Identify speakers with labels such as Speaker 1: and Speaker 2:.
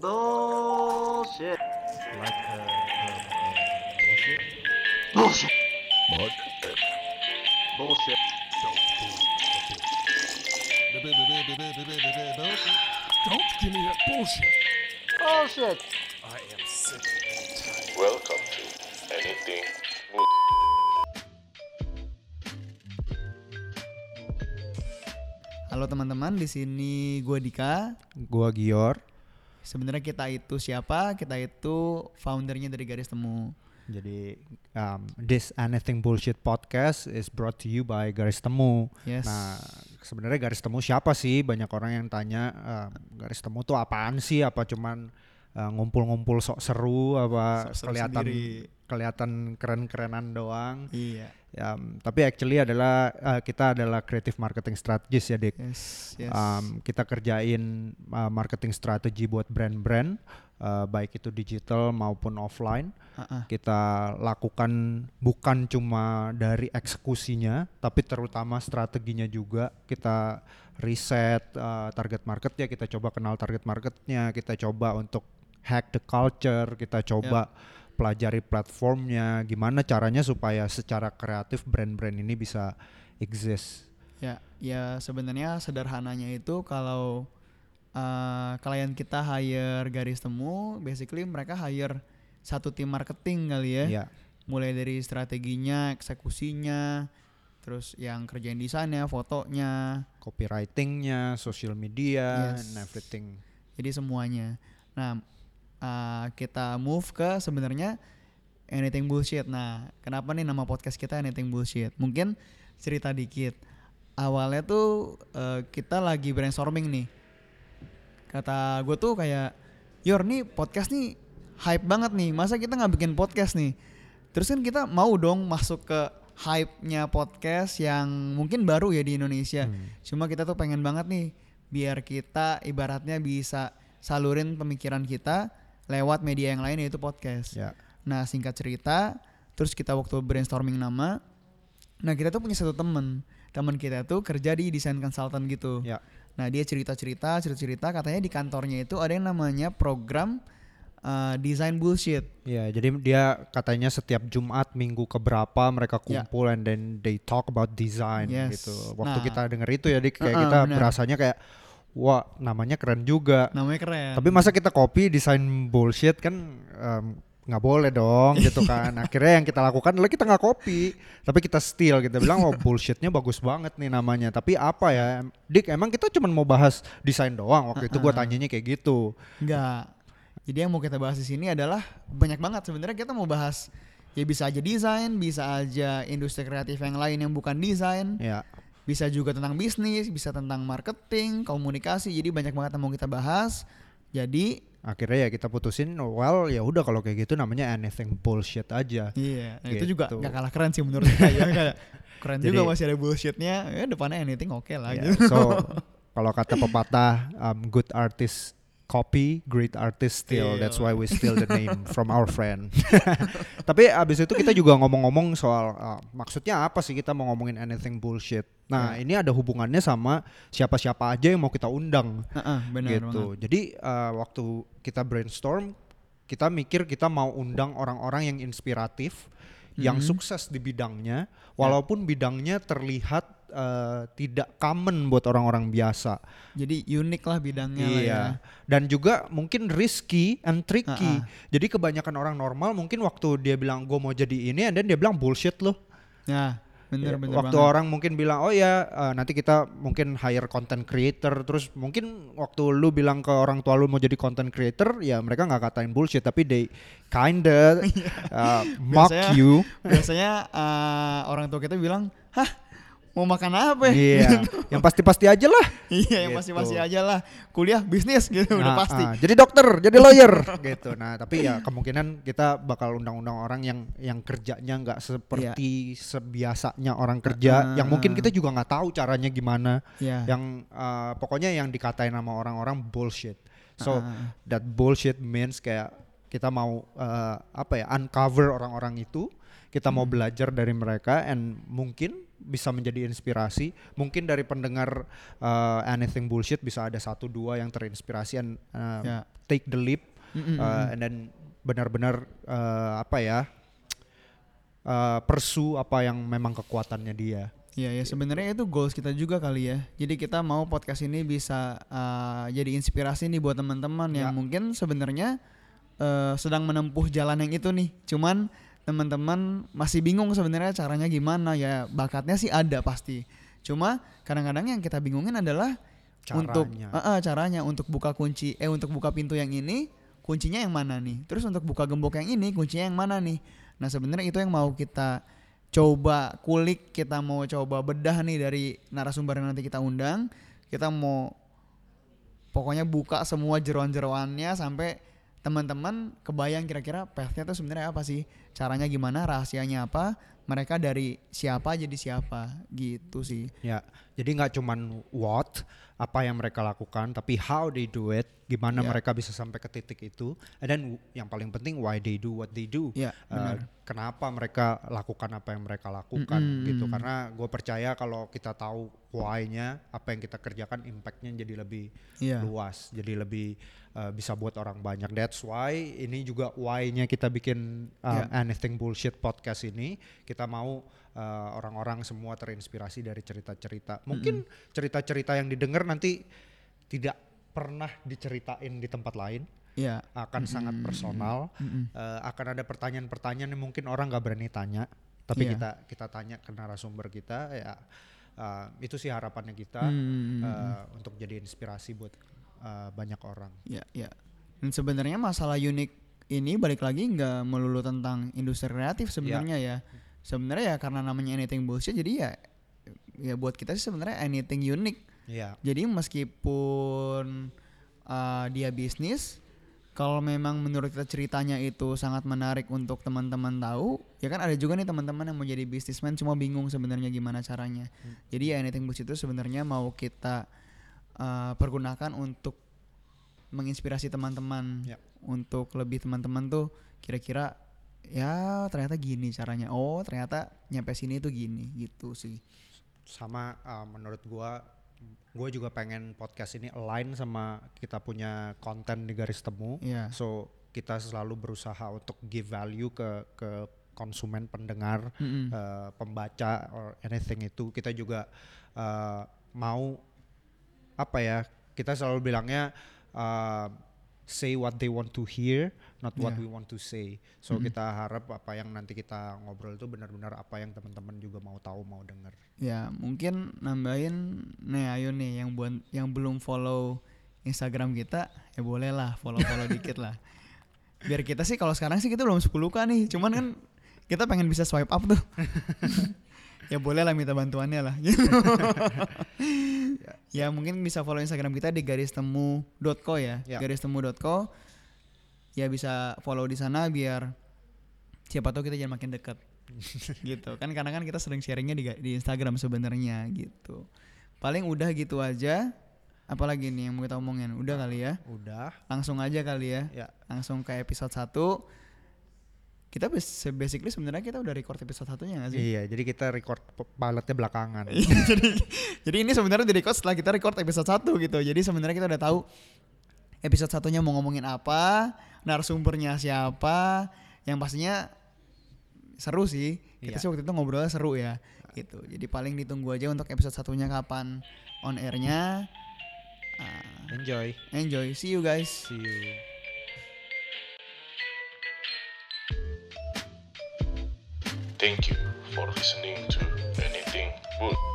Speaker 1: Bullshit.
Speaker 2: Like uh, uh, bullshit.
Speaker 1: Bullshit.
Speaker 2: Mud.
Speaker 1: Bullshit.
Speaker 2: Don't give me that bullshit.
Speaker 1: Bullshit.
Speaker 2: I am sick and tired.
Speaker 3: Welcome to Anything.
Speaker 4: Halo teman-teman, di sini gue Dika.
Speaker 5: Gua Gior.
Speaker 4: Sebenarnya kita itu siapa? Kita itu foundernya dari Garis Temu.
Speaker 5: Jadi um, this anything bullshit podcast is brought to you by Garis Temu.
Speaker 4: Yes.
Speaker 5: Nah, sebenarnya Garis Temu siapa sih? Banyak orang yang tanya um, Garis Temu tuh apaan sih? Apa cuman uh, ngumpul-ngumpul sok seru apa
Speaker 4: Sok seru
Speaker 5: kelihatan
Speaker 4: sendiri.
Speaker 5: kelihatan keren-kerenan doang?
Speaker 4: Iya.
Speaker 5: Ya, um, tapi actually adalah uh, kita adalah creative marketing strategist ya, Dik.
Speaker 4: Yes, yes.
Speaker 5: Um, kita kerjain uh, marketing strategi buat brand-brand, uh, baik itu digital maupun offline.
Speaker 4: Ah.
Speaker 5: Kita lakukan bukan cuma dari eksekusinya, tapi terutama strateginya juga. Kita riset uh, target marketnya, kita coba kenal target marketnya, kita coba untuk hack the culture, kita coba pelajari platformnya, gimana caranya supaya secara kreatif brand-brand ini bisa exist.
Speaker 4: Ya, ya sebenarnya sederhananya itu kalau uh, klien kita hire Garis Temu, basically mereka hire satu tim marketing kali ya.
Speaker 5: Ya.
Speaker 4: Mulai dari strateginya, eksekusinya, terus yang kerjain desainnya, fotonya,
Speaker 5: copywritingnya, social media,
Speaker 4: Yes.
Speaker 5: and everything.
Speaker 4: jadi semuanya. Nah, uh, kita move ke sebenarnya anything bullshit. Nah, kenapa nih nama podcast kita anything bullshit? Mungkin cerita dikit. Awalnya tuh uh, kita lagi brainstorming nih. Kata gue tuh kayak, Yor nih podcast nih hype banget nih. Masa kita nggak bikin podcast nih? Terus kan kita mau dong masuk ke hype-nya podcast yang mungkin baru ya di Indonesia.
Speaker 5: Hmm.
Speaker 4: Cuma kita tuh pengen banget nih biar kita ibaratnya bisa salurin pemikiran kita lewat media yang lain yaitu podcast.
Speaker 5: Ya.
Speaker 4: Nah singkat cerita, terus kita waktu brainstorming nama, nah kita tuh punya satu temen, temen kita tuh kerja di desain consultant gitu.
Speaker 5: Ya.
Speaker 4: Nah dia cerita-cerita, cerita-cerita katanya di kantornya itu ada yang namanya program uh, design bullshit.
Speaker 5: Ya, jadi dia katanya setiap Jumat minggu keberapa mereka
Speaker 4: Ya.
Speaker 5: kumpul and then they talk about design
Speaker 4: Yes.
Speaker 5: gitu. Waktu
Speaker 4: Nah.
Speaker 5: kita denger itu ya Dik, kayak
Speaker 4: Uh-uh,
Speaker 5: kita
Speaker 4: benar.
Speaker 5: berasanya kayak wah, namanya keren juga.
Speaker 4: Namanya keren.
Speaker 5: Tapi masa kita copy desain bullshit kan em, nggak boleh dong gitu kan. Akhirnya yang kita lakukan adalah kita nggak copy, tapi kita steal. Kita bilang oh bullshitnya bagus banget nih namanya. Tapi apa ya, Dik emang kita cuma mau bahas desain doang. Waktu itu gua
Speaker 4: Uh-uh.
Speaker 5: tanyanya kayak gitu.
Speaker 4: Enggak. Jadi yang mau kita bahas di sini adalah banyak banget sebenarnya kita mau bahas ya bisa aja desain, bisa aja industri kreatif yang lain yang bukan desain,
Speaker 5: Ya.
Speaker 4: Bisa juga tentang bisnis, bisa tentang marketing, komunikasi. Jadi banyak banget yang mau kita bahas. Jadi
Speaker 5: akhirnya ya kita putusin well ya udah kalau kayak gitu namanya anything bullshit aja
Speaker 4: iya, nah itu juga
Speaker 5: Gitu.
Speaker 4: nggak kalah keren sih menurut saya keren juga
Speaker 5: Jadi-
Speaker 4: masih ada bullshitnya. Ya depannya anything oke lah
Speaker 5: Ya,
Speaker 4: gitu.
Speaker 5: so kalau kata pepatah um, good artist copy great artist steal that's why we steal the name from our friend tapi abis itu kita juga ngomong-ngomong soal uh, maksudnya apa sih kita mau ngomongin anything bullshit nah
Speaker 4: Ya.
Speaker 5: ini ada hubungannya sama siapa-siapa aja yang mau kita undang
Speaker 4: Heeh, benar
Speaker 5: gitu.
Speaker 4: banget.
Speaker 5: Jadi uh, waktu kita brainstorm, kita mikir kita mau undang orang-orang yang inspiratif, yang
Speaker 4: Mhm.
Speaker 5: sukses di bidangnya, walaupun bidangnya terlihat uh, tidak common buat orang-orang biasa.
Speaker 4: Jadi unik lah bidangnya lah ya.
Speaker 5: Iya. Dan juga mungkin risky and tricky.
Speaker 4: Ah,
Speaker 5: Jadi kebanyakan orang normal mungkin waktu dia bilang gue mau jadi ini, dan dia bilang bullshit loh.
Speaker 4: Nah, bener
Speaker 5: Ya,
Speaker 4: bener
Speaker 5: waktu
Speaker 4: banget.
Speaker 5: orang mungkin bilang oh ya eh, nanti kita mungkin hire content creator terus mungkin waktu lu bilang ke orang tua lu mau jadi content creator ya mereka nggak katain bullshit tapi they kinda uh, mock
Speaker 4: Biasanya-
Speaker 5: you
Speaker 4: Biasanya eh, orang tua kita bilang, "Hah, mau makan apa ya?"
Speaker 5: iya yang pasti-pasti aja lah
Speaker 4: Iya, yang
Speaker 5: Gitu.
Speaker 4: masih-masih aja lah. Kuliah bisnis gitu udah
Speaker 5: Nah,
Speaker 4: pasti.
Speaker 5: ah, jadi dokter jadi lawyer gitu nah tapi ya kemungkinan kita bakal undang-undang orang yang yang kerjanya nggak seperti sebiasanya orang kerja
Speaker 4: Ah,
Speaker 5: yang mungkin kita juga nggak tahu caranya gimana
Speaker 4: Iya.
Speaker 5: yang uh, pokoknya yang dikatain sama orang-orang bullshit. So
Speaker 4: Ah.
Speaker 5: that bullshit means kayak kita mau uh, apa ya uncover orang-orang itu, kita mau
Speaker 4: Hmm.
Speaker 5: belajar dari mereka and mungkin bisa menjadi inspirasi. Mungkin dari pendengar uh, anything bullshit bisa ada satu dua yang terinspirasi and uh,
Speaker 4: Ya.
Speaker 5: take the leap
Speaker 4: Mm-mm,
Speaker 5: uh, and then benar-benar uh, apa ya uh, pursue apa yang memang kekuatannya dia.
Speaker 4: Iya ya sebenarnya itu goals kita juga kali ya. Jadi kita mau podcast ini bisa uh, jadi inspirasi nih buat teman-teman yang
Speaker 5: Ya.
Speaker 4: mungkin sebenarnya uh, sedang menempuh jalan yang itu nih. Cuman teman-teman masih bingung sebenarnya caranya gimana ya. Bakatnya sih ada pasti. Cuma kadang-kadang yang kita bingungin adalah untuk
Speaker 5: Caranya.
Speaker 4: uh, uh, caranya untuk buka kunci eh untuk buka pintu yang ini kuncinya yang mana nih? Terus untuk buka gembok yang ini kuncinya yang mana nih? Nah sebenarnya itu yang mau kita coba kulik, kita mau coba bedah nih dari narasumber yang nanti kita undang. Kita mau pokoknya buka semua jeroan-jeroannya sampai teman-teman kebayang kira-kira path-nya tuh sebenarnya apa sih? Caranya gimana? Rahasianya apa? Mereka dari siapa jadi siapa gitu sih.
Speaker 5: Ya, jadi nggak cuman what apa yang mereka lakukan, tapi how they do it, gimana
Speaker 4: Ya.
Speaker 5: mereka bisa sampai ke titik itu, and then yang paling penting why they do what they do.
Speaker 4: Ya,
Speaker 5: Uh, kenapa mereka lakukan apa yang mereka lakukan
Speaker 4: Mm-mm,
Speaker 5: gitu?
Speaker 4: mm.
Speaker 5: Karena gue percaya kalau kita tahu why-nya, apa yang kita kerjakan, impact-nya jadi lebih
Speaker 4: Iya.
Speaker 5: luas, jadi lebih uh, bisa buat orang banyak. That's why ini juga why-nya kita bikin um,
Speaker 4: Ya.
Speaker 5: Anything bullshit podcast ini. Kita mau uh, orang-orang semua terinspirasi dari cerita-cerita. Mungkin cerita-cerita yang didengar nanti tidak pernah diceritain di tempat lain.
Speaker 4: Iya.
Speaker 5: Akan sangat personal.
Speaker 4: Mm-mm.
Speaker 5: Uh, akan ada pertanyaan-pertanyaan yang mungkin orang nggak berani tanya, tapi
Speaker 4: Iya.
Speaker 5: kita kita tanya ke narasumber kita. Ya, uh, itu sih harapannya kita
Speaker 4: Hmm.
Speaker 5: uh, untuk jadi inspirasi buat uh, banyak orang.
Speaker 4: Ya, ya. Dan sebenarnya masalah unik ini balik lagi nggak melulu tentang industri kreatif sebenarnya ya. Sebenarnya ya karena namanya anything bullshit jadi ya ya buat kita sih sebenarnya anything unik.
Speaker 5: Iya.
Speaker 4: Jadi meskipun uh, dia bisnis, kalau memang menurut kita ceritanya itu sangat menarik untuk teman-teman tahu, ya kan ada juga nih teman-teman yang mau jadi bisnismen cuma bingung sebenarnya gimana caranya. Jadi ya anything bullshit itu sebenarnya mau kita uh, pergunakan untuk menginspirasi teman-teman
Speaker 5: Ya.
Speaker 4: Untuk lebih teman-teman tuh kira-kira ya ternyata gini caranya. Oh, ternyata nyampe sini tuh gini gitu sih.
Speaker 5: Sama uh, menurut gua gue juga pengen podcast ini align sama kita punya konten di garis temu.
Speaker 4: Iya.
Speaker 5: So kita selalu berusaha untuk give value ke ke konsumen pendengar,
Speaker 4: Mm-mm.
Speaker 5: uh, pembaca or anything itu. Kita juga uh, mau apa ya? Kita selalu bilangnya uh, say what they want to hear, not what
Speaker 4: Yeah.
Speaker 5: we want to say. So kita harap apa yang nanti kita ngobrol itu benar-benar apa yang teman-teman juga mau tahu, mau dengar.
Speaker 4: Ya mungkin nambahin nih ayo nih yang buat yang belum follow Instagram kita ya boleh lah follow follow dikit lah. Biar kita sih kalau sekarang sih kita belum 10 k nih, cuman kan kita pengen bisa swipe up tuh. ya boleh lah minta bantuannya lah. gitu. Ya. Mungkin bisa follow Instagram kita di garis temu.co ya,
Speaker 5: Ya.
Speaker 4: garis temu.co. Ya bisa follow di sana biar siapa tahu kita jangan makin dekat. Gitu. Kan karena kan kita sering sharingnya di, di Instagram sebenarnya gitu. Paling udah gitu aja. Apalagi nih yang mau kita omongin? Udah kali ya?
Speaker 5: Udah,
Speaker 4: langsung aja kali ya?
Speaker 5: Ya.
Speaker 4: langsung ke episode 1 kita bas- basically sebenarnya kita udah record episode satunya gak sih?
Speaker 5: Iya, jadi kita record pilotnya belakangan.
Speaker 4: jadi jadi ini sebenarnya di record setelah kita record episode 1 gitu. Jadi sebenarnya kita udah tahu episode satunya mau ngomongin apa narasumbernya siapa. Yang pastinya seru sih. Kita
Speaker 5: Iya.
Speaker 4: sih waktu itu ngobrolnya seru ya gitu. Jadi paling ditunggu aja untuk episode satunya kapan on airnya. Ah,
Speaker 5: Enjoy.
Speaker 4: enjoy. See you guys.
Speaker 5: See you.
Speaker 3: Thank you for listening to Anything Good.